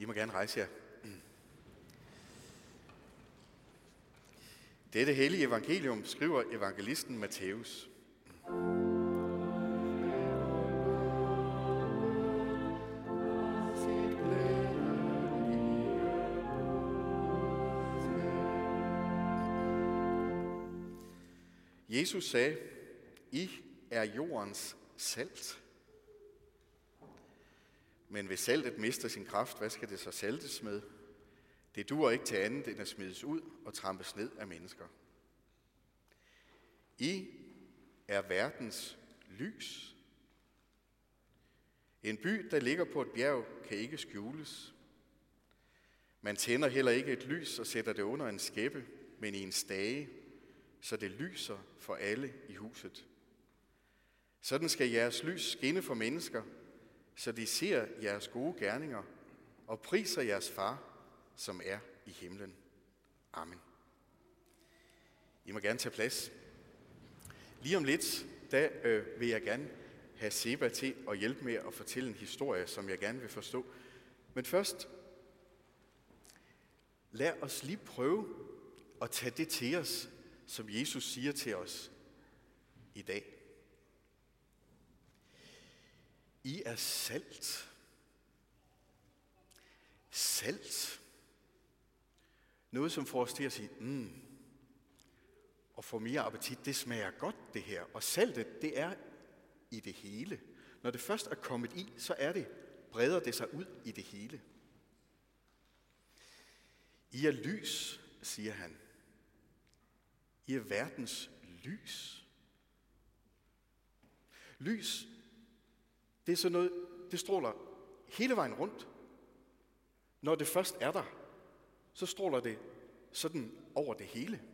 I må gerne rejse jer. Dette hellige evangelium skriver evangelisten Matthæus. Jesus sagde, I er jordens salt. Men hvis saltet mister sin kraft, hvad skal det så saltes med? Det duer ikke til andet end at smides ud og trampes ned af mennesker. I er verdens lys. En by, der ligger på et bjerg, kan ikke skjules. Man tænder heller ikke et lys og sætter det under en skæppe, men i en stage, så det lyser for alle i huset. Sådan skal jeres lys skinne for mennesker, så de ser jeres gode gerninger og priser jeres far, som er i himlen. Amen. I må gerne tage plads. Lige om lidt, der øh, vil jeg gerne have Seba til at hjælpe med at fortælle en historie, som jeg gerne vil forstå. Men først, lad os lige prøve at tage det til os, som Jesus siger til os i dag. I er salt. Salt. Noget, som får os til at sige, mm, og få mere appetit, det smager godt det her. Og saltet, det er i det hele. Når det først er kommet i, så er det, breder det sig ud i det hele. I er lys, siger han. I er verdens lys. Lys, det er sådan noget, det stråler hele vejen rundt. Når det først er der, så stråler det sådan over det hele.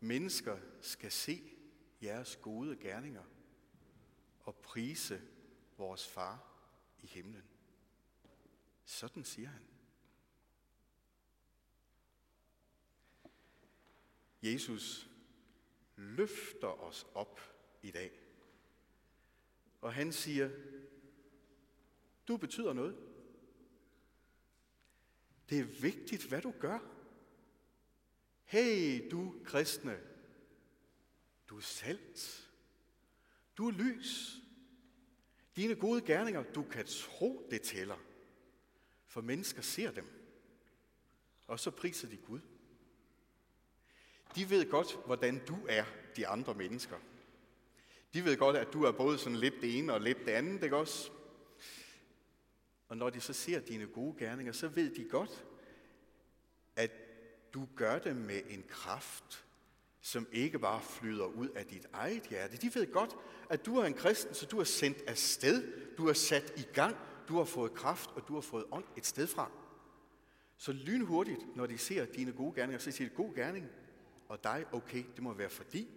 Mennesker skal se jeres gode gerninger og prise vores far i himlen. Sådan siger han. Jesus løfter os op i dag. Og han siger, du betyder noget. Det er vigtigt, hvad du gør. Hey, du kristne, du er salt. Du er lys. Dine gode gerninger, du kan tro, det tæller. For mennesker ser dem. Og så priser de Gud. De ved godt, hvordan du er de andre mennesker. De ved godt, at du er både sådan lidt det ene og lidt det andet, ikke også? Og når de så ser dine gode gerninger, så ved de godt, at du gør det med en kraft, som ikke bare flyder ud af dit eget hjerte. De ved godt, at du er en kristen, så du er sendt afsted, du er sat i gang, du har fået kraft, og du har fået ånd et sted fra. Så lynhurtigt, når de ser dine gode gerninger, så siger de, god gerning, og dig, okay, det må være fordi,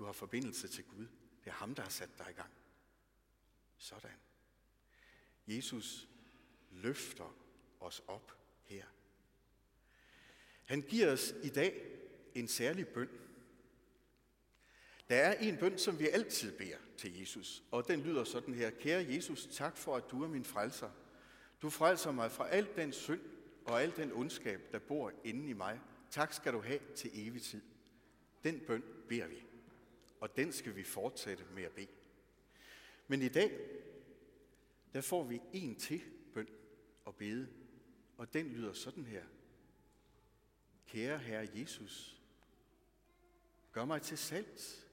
du har forbindelse til Gud. Det er ham, der har sat dig i gang. Sådan. Jesus løfter os op her. Han giver os i dag en særlig bøn. Der er en bøn, som vi altid beder til Jesus, og den lyder sådan her. Kære Jesus, tak for, at du er min frelser. Du frelser mig fra al den synd og al den ondskab, der bor inde i mig. Tak skal du have til evig tid. Den bøn beder vi, og den skal vi fortsætte med at bede. Men i dag, der får vi en til bøn og bede, og den lyder sådan her. Kære Herre Jesus, gør mig til salt.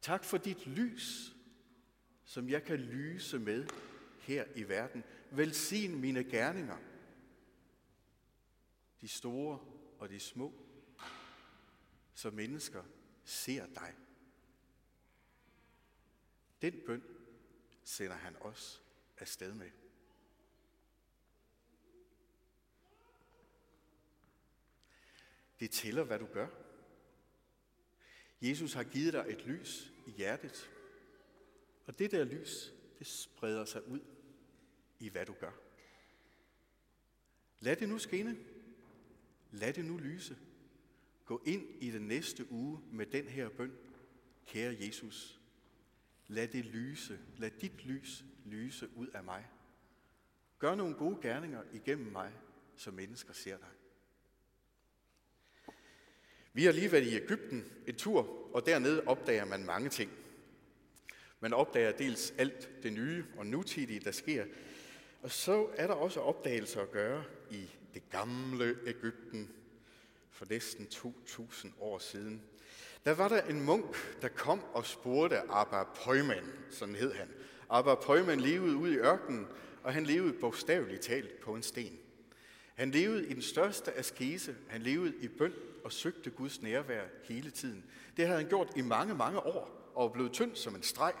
Tak for dit lys, som jeg kan lyse med her i verden. Velsign mine gerninger, de store og de små, så mennesker ser dig. Den bøn sender han os afsted med. Det tæller, hvad du gør. Jesus har givet dig et lys i hjertet, og det der lys, det spreder sig ud i, hvad du gør. Lad det nu skinne. Lad det nu lyse. Gå ind i den næste uge med den her bøn. Kære Jesus, lad det lyse, lad dit lys lyse ud af mig. Gør nogle gode gerninger igennem mig, så mennesker ser dig. Vi har lige været i Ægypten en tur, og dernede opdager man mange ting. Man opdager dels alt det nye og nutidige, der sker, og så er der også opdagelser at gøre i det gamle Ægypten for næsten 2000 år siden. Der var der en munk, der kom og spurgte Abba Pøjman, sådan hed han. Abba Pøjman levede ude i ørkenen, og han levede bogstaveligt talt på en sten. Han levede i den største askese, han levede i bøn og søgte Guds nærvær hele tiden. Det havde han gjort i mange, mange år, og blev tynd som en streg.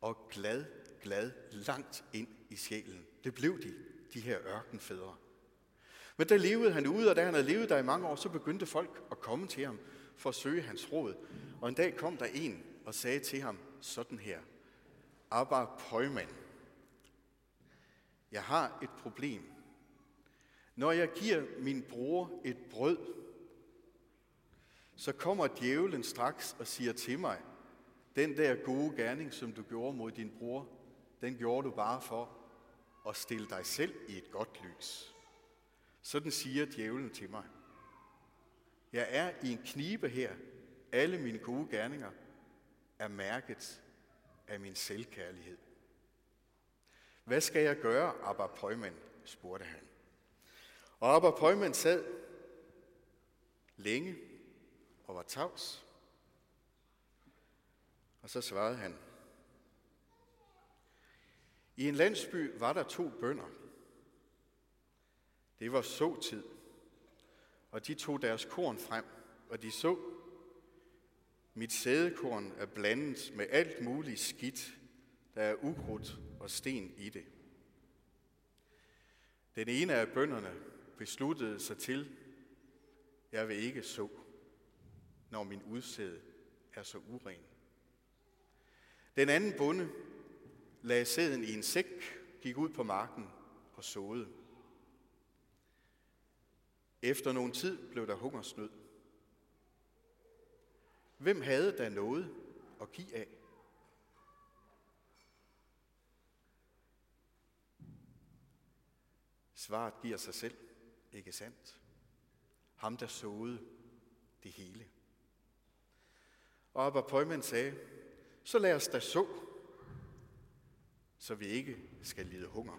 Og glad, glad, langt ind i sjælen. Det blev de, de her ørkenfædre. Men der levede han ude, og da han havde levet der i mange år, så begyndte folk at komme til ham for at søge hans råd. Og en dag kom der en og sagde til ham sådan her. Abba Pøjman, jeg har et problem. Når jeg giver min bror et brød, så kommer djævlen straks og siger til mig, den der gode gerning, som du gjorde mod din bror, den gjorde du bare for at stille dig selv i et godt lys. Sådan siger djævlen til mig. Jeg er i en knibe her. Alle mine gode gerninger er mærket af min selvkærlighed. Hvad skal jeg gøre, Abba Pøjman, spurgte han. Og Abba Pøjman sad længe og var tavs. Og så svarede han, i en landsby var der to bønder. Det var såtid, og de tog deres korn frem, og de så, mit sædekorn er blandet med alt muligt skidt, der er ukrudt og sten i det. Den ene af bønderne besluttede sig til, jeg vil ikke så, når min udsæde er så uren. Den anden bonde lagde sæden i en sæk, gik ud på marken og såede. Efter nogen tid blev der hungersnød. Hvem havde da noget at give af? Svaret giver sig selv, ikke sandt? Ham, der såede det hele. Og Abba Pøjman sagde, så lad os da så, så vi ikke skal lide hunger.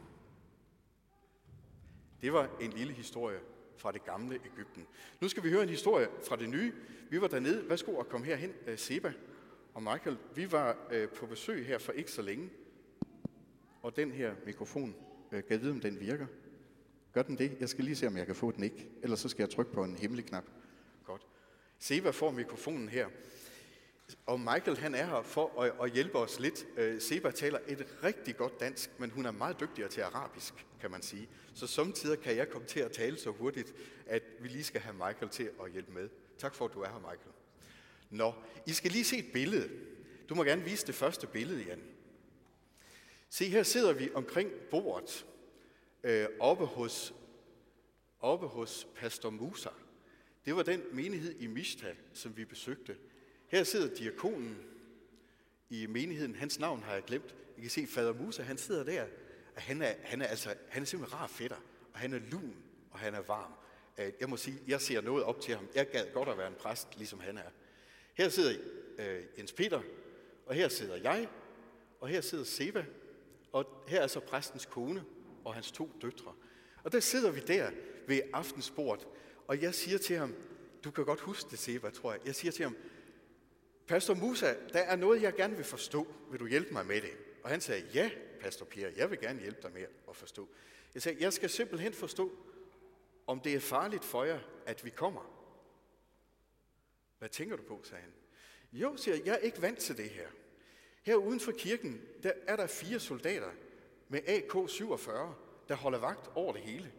Det var en lille historie fra det gamle Ægypten. Nu skal vi høre en historie fra det nye. Vi var dernede. Værsgo at komme herhen, øh, Seba og Michael. Vi var øh, på besøg her for ikke så længe. Og den her mikrofon, øh, kan vide, om den virker. Gør den det? Jeg skal lige se, om jeg kan få den ikke. Ellers så skal jeg trykke på en hemmelig knap. Godt. Seba får mikrofonen her. Og Michael han er her for at, at hjælpe os lidt. Øh, Seba taler et rigtig godt dansk, men hun er meget dygtigere til arabisk, kan man sige. Så samtidig kan jeg komme til at tale så hurtigt, at vi lige skal have Michael til at hjælpe med. Tak for, at du er her, Michael. Nå, I skal lige se et billede. Du må gerne vise det første billede, Jan. Se, her sidder vi omkring bordet øh, oppe, hos, oppe hos Pastor Musa. Det var den menighed i Mishta, som vi besøgte her sidder diakonen i menigheden. Hans navn har jeg glemt. I kan se, fader Musa, han sidder der. Og han er, han er, altså, han er simpelthen rar fætter, og han er lun, og han er varm. Øh, jeg må sige, jeg ser noget op til ham. Jeg gad godt at være en præst, ligesom han er. Her sidder øh, Jens Peter, og her sidder jeg, og her sidder Seva, og her er så præstens kone og hans to døtre. Og der sidder vi der ved aftensbordet, og jeg siger til ham, du kan godt huske det, Seva, tror jeg. Jeg siger til ham, Pastor Musa, der er noget, jeg gerne vil forstå. Vil du hjælpe mig med det? Og han sagde, ja, Pastor Pierre, jeg vil gerne hjælpe dig med at forstå. Jeg sagde, jeg skal simpelthen forstå, om det er farligt for jer, at vi kommer. Hvad tænker du på, sagde han. Jo, siger jeg, jeg er ikke vant til det her. Her uden for kirken, der er der fire soldater med AK-47, der holder vagt over det hele.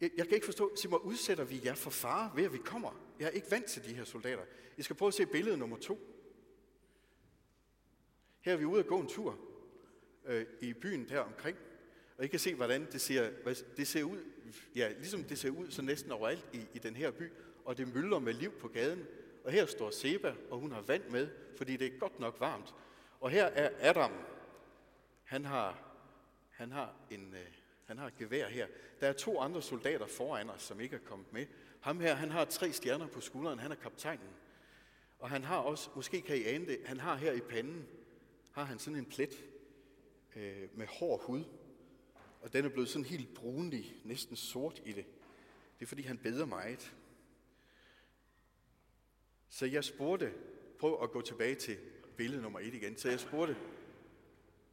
Jeg, jeg kan ikke forstå, sig mig, udsætter vi jer for fare ved, at vi kommer? Jeg er ikke vant til de her soldater. I skal prøve at se billede nummer to. Her er vi ude at gå en tur øh, i byen der omkring, og I kan se, hvordan det ser, det ser ud. Ja, ligesom det ser ud så næsten overalt i, i den her by, og det mylder med liv på gaden, Og her står Seba, og hun har vand med, fordi det er godt nok varmt. Og her er Adam. Han har, han har, en, øh, han har et gevær her. Der er to andre soldater foran os, som ikke er kommet med. Ham her, han har tre stjerner på skulderen. Han er kaptajnen. Og han har også, måske kan I ane det, han har her i panden, har han sådan en plet øh, med hård hud. Og den er blevet sådan helt brunlig, næsten sort i det. Det er fordi, han beder meget. Så jeg spurgte, prøv at gå tilbage til billede nummer et igen. Så jeg spurgte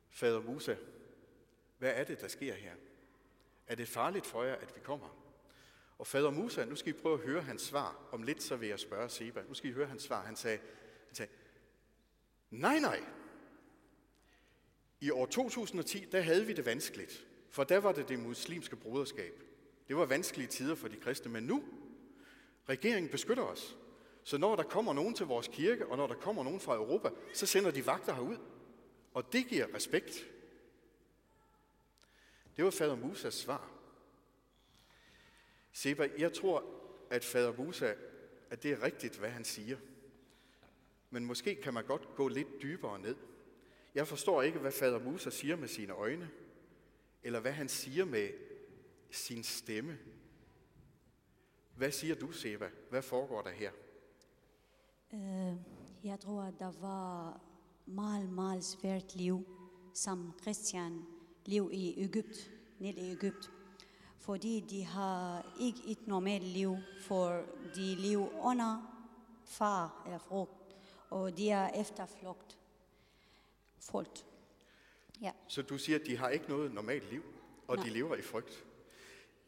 fader Musa, hvad er det, der sker her? Er det farligt for jer, at vi kommer? Og fader Musa, nu skal I prøve at høre hans svar. Om lidt så vil jeg spørge Seba. Nu skal I høre hans svar. Han sagde, han sagde nej, nej. I år 2010, der havde vi det vanskeligt. For der var det det muslimske broderskab. Det var vanskelige tider for de kristne, men nu, regeringen beskytter os. Så når der kommer nogen til vores kirke, og når der kommer nogen fra Europa, så sender de vagter herud. Og det giver respekt. Det var fader Musas svar. Seba, jeg tror, at fader Musa, at det er rigtigt, hvad han siger. Men måske kan man godt gå lidt dybere ned. Jeg forstår ikke, hvad fader Musa siger med sine øjne, eller hvad han siger med sin stemme. Hvad siger du, Seba? Hvad foregår der her? Uh, jeg tror, at der var meget, meget svært liv som Christian liv i Egypt, ned i Egypt. Fordi de har ikke et normalt liv, for de lever under far eller frugt, og de er efterflugt. Frygt. Ja. Så du siger, at de har ikke noget normalt liv, og Nej. de lever i frygt.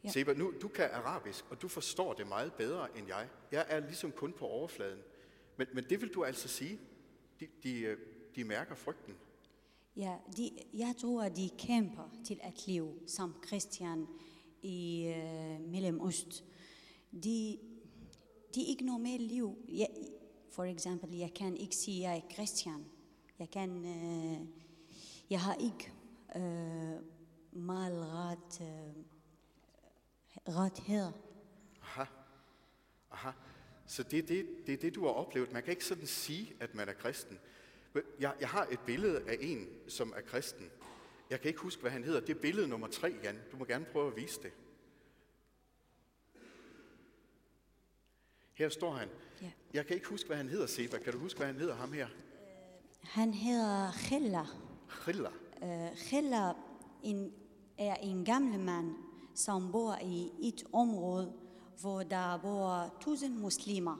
Ja. Seba, nu, du kan arabisk, og du forstår det meget bedre end jeg. Jeg er ligesom kun på overfladen. Men, men det vil du altså sige, de, de, øh, de mærker frygten. Ja, de, jeg tror, at de kæmper til at leve som Christian i øh, Mellemøst. De, de er ikke normalt liv. Jeg, for eksempel, jeg kan ikke sige, at jeg er Christian. Jeg kan, øh, jeg har ikke øh, meget ret, øh, ret her. Aha. Aha. Så det er det, det det, du har oplevet. Man kan ikke sådan sige, at man er kristen. Jeg, jeg har et billede af en, som er kristen. Jeg kan ikke huske, hvad han hedder. Det er billede nummer tre, Jan. Du må gerne prøve at vise det. Her står han. Ja. Jeg kan ikke huske, hvad han hedder, Seba. Kan du huske, hvad han hedder, ham her? Han hedder Khilla. Khilla. Uh, Khilla en, er en gammel mand, som bor i et område, hvor der bor tusind muslimer.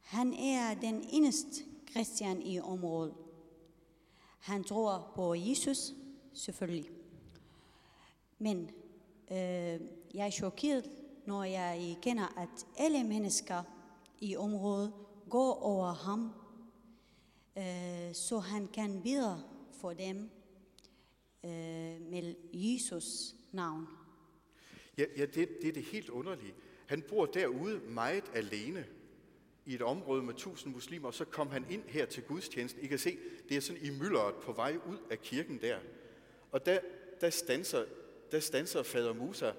Han er den eneste Christian i området. Han tror på Jesus, selvfølgelig. Men øh, jeg er chokeret, når jeg kender, at alle mennesker i området går over ham, øh, så han kan bede for dem øh, med Jesus navn. Ja, ja det, det er det helt underlige. Han bor derude meget alene i et område med tusind muslimer, og så kom han ind her til gudstjenesten. I kan se, det er sådan i myldret på vej ud af kirken der. Og der, der, stanser, der stanser fader Musa,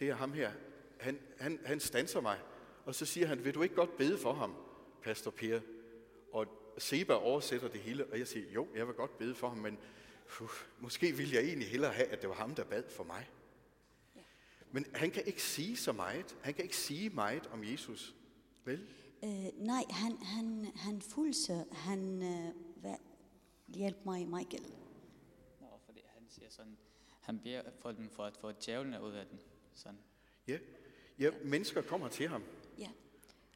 det er ham her, han, han, han stanser mig, og så siger han, vil du ikke godt bede for ham, pastor Per? Og Seba oversætter det hele, og jeg siger, jo, jeg vil godt bede for ham, men uh, måske ville jeg egentlig hellere have, at det var ham, der bad for mig. Men han kan ikke sige så meget. Han kan ikke sige meget om Jesus. Vel? Øh, nej, han, han, han fulgte, han, øh, hvad, hjælp mig, Michael. Nå, fordi han siger sådan, han beder for dem for at få djævlene ud af den. Sådan. Ja. ja, mennesker kommer til ham, Ja.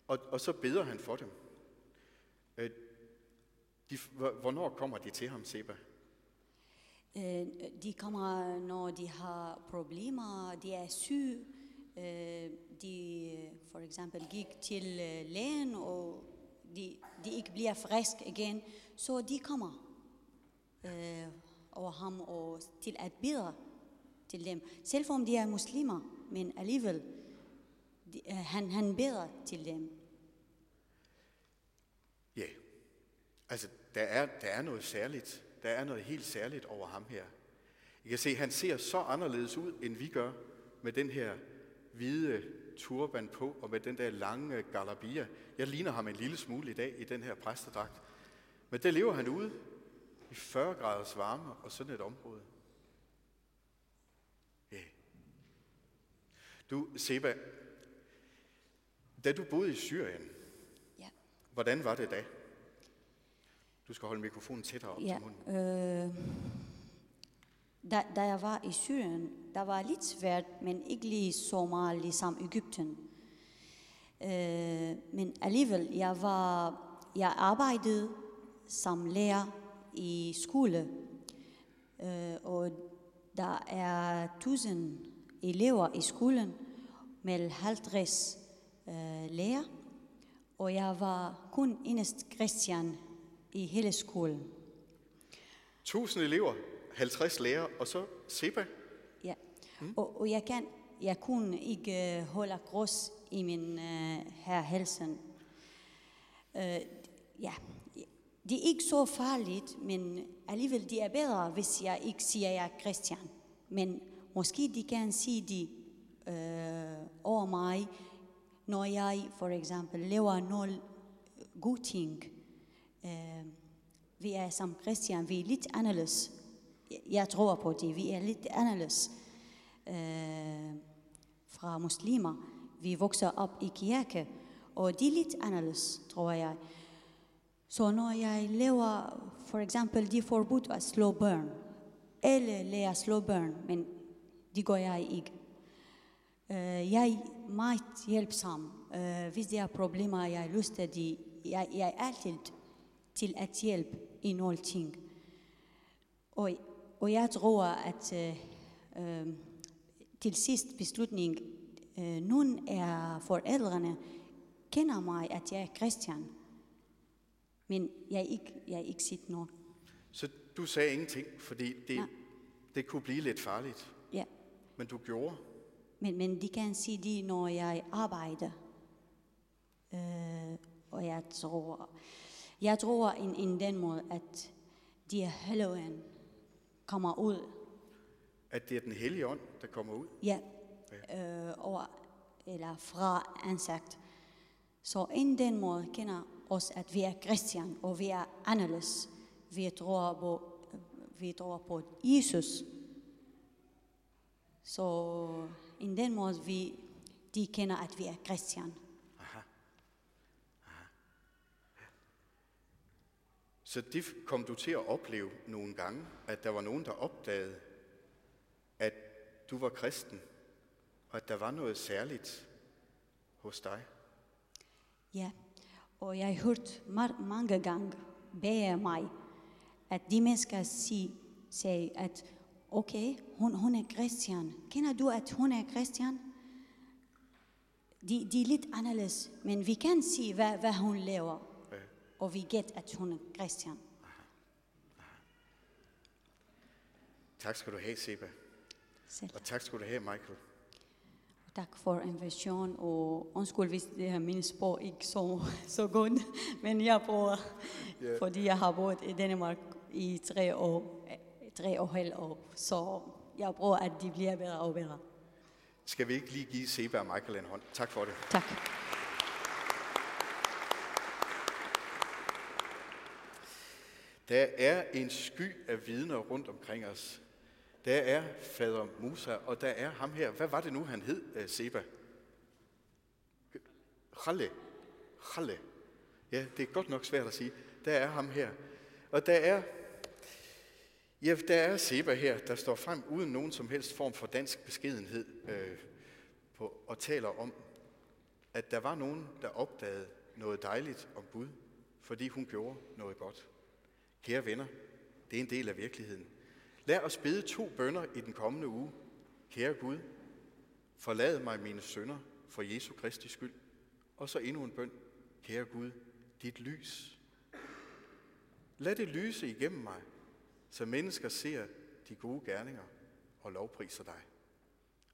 og, og så beder han for dem. Øh, de, hvor- hvornår kommer de til ham, Seba? Øh, de kommer, når de har problemer, de er syge, Øh, de for eksempel gik til øh, lægen, og de, de ikke bliver frisk igen, så de kommer øh, over ham og til at bede til dem. Selv om de er muslimer, men alligevel, de, øh, han, han beder til dem. Ja, altså der er, der er noget særligt. Der er noget helt særligt over ham her. I kan se, han ser så anderledes ud, end vi gør, med den her hvide turban på, og med den der lange galabia. Jeg ligner ham en lille smule i dag i den her præstedragt. Men der lever han ude i 40 graders varme og sådan et område. Ja. Yeah. Du, Seba, da du boede i Syrien, Ja. hvordan var det da? Du skal holde mikrofonen tættere op Ja, til munden. øh, da, da jeg var i Syrien, der var lidt svært, men ikke lige så meget ligesom Ægypten. Øh, men alligevel, jeg var, jeg arbejdede som lærer i skole, øh, og der er tusind elever i skolen med 50 øh, lærer, og jeg var kun eneste Christian i hele skolen. 1000 elever, 50 lærere, og så Seba. Mm. og, og jeg, kan, jeg kunne ikke øh, holde grås i min øh, her halsen. Øh, ja, det er ikke så farligt, men alligevel det er bedre, hvis jeg ikke siger, at jeg er Christian. Men måske de kan sige det øh, over mig, når jeg for eksempel laver nogle øh, gode ting. Øh, vi er som Christian, vi er lidt anderledes. Jeg- Jeg tror på det, vi er lidt anderledes øh, Øh, fra muslimer. Vi vokser op i kirke, og de er lidt anderledes, tror jeg. Så når jeg laver, for eksempel, de er forbudt at slå børn. eller lærer at slå børn, men det gør jeg ikke. Øh, jeg er meget hjælpsom. Øh, hvis der er problemer, jeg har lyst til. Jeg, jeg er altid til at hjælpe i nogle ting. Og, og jeg tror, at øh, øh, til sidst beslutning, øh, nogle af forældrene kender mig, at jeg er Christian. Men jeg er ikke, jeg er ikke set noget. Så du sagde ingenting, fordi det, Nej. det kunne blive lidt farligt. Ja. Men du gjorde. Men, men de kan sige det, når jeg arbejder. Øh, og jeg tror, jeg tror in, in den måde, at de helgen kommer ud. At det er den hellige ånd, der kommer ud. Ja, øh, over, eller fra ansigt. Så in den måde kender os, at vi er Christian, og vi er anderledes. Vi tror på, vi tror på Jesus. Så in den måde, vi, de kender, at vi er Christian. Så det kom du til at opleve nogle gange, at der var nogen, der opdagede, du var kristen, og at der var noget særligt hos dig. Ja, og jeg har hørt ma- mange gange bag mig, at de mennesker sig, sagde, at okay, hun, hun er Christian. Kender du, at hun er Christian? De, de er lidt anderledes, men vi kan se, hvad, hvad hun laver. Ja. Og vi gæt, at hun er Christian. Tak skal du have, Seba. Selv. Og tak skal du have, Michael. Tak for invitationen, og undskyld, hvis det her mine sprog ikke så, så godt, men jeg prøver, Ja. fordi jeg har boet i Danmark i tre år, tre og halv år, så jeg prøver, at de bliver bedre og bedre. Skal vi ikke lige give Seba og Michael en hånd? Tak for det. Tak. Der er en sky af vidner rundt omkring os. Der er fader Musa, og der er ham her. Hvad var det nu, han hed, øh, Seba? Khalle. Khalle. Ja, det er godt nok svært at sige. Der er ham her. Og der er, ja, der er Seba her, der står frem uden nogen som helst form for dansk beskedenhed øh, på, og taler om, at der var nogen, der opdagede noget dejligt om Gud, fordi hun gjorde noget godt. Kære venner, det er en del af virkeligheden. Lad os bede to bønder i den kommende uge. Kære Gud, forlad mig mine sønder for Jesu Kristi skyld. Og så endnu en bøn. Kære Gud, dit lys. Lad det lyse igennem mig, så mennesker ser de gode gerninger og lovpriser dig.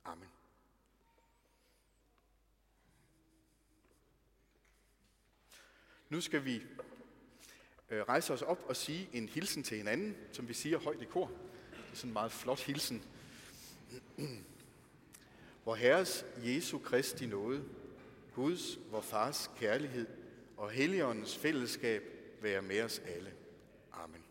Amen. Nu skal vi øh, rejse os op og sige en hilsen til hinanden, som vi siger højt i kor. Det er sådan en meget flot hilsen. Hvor Herres Jesu Kristi nåde, Guds, vor Fars kærlighed og Helligåndens fællesskab være med os alle. Amen.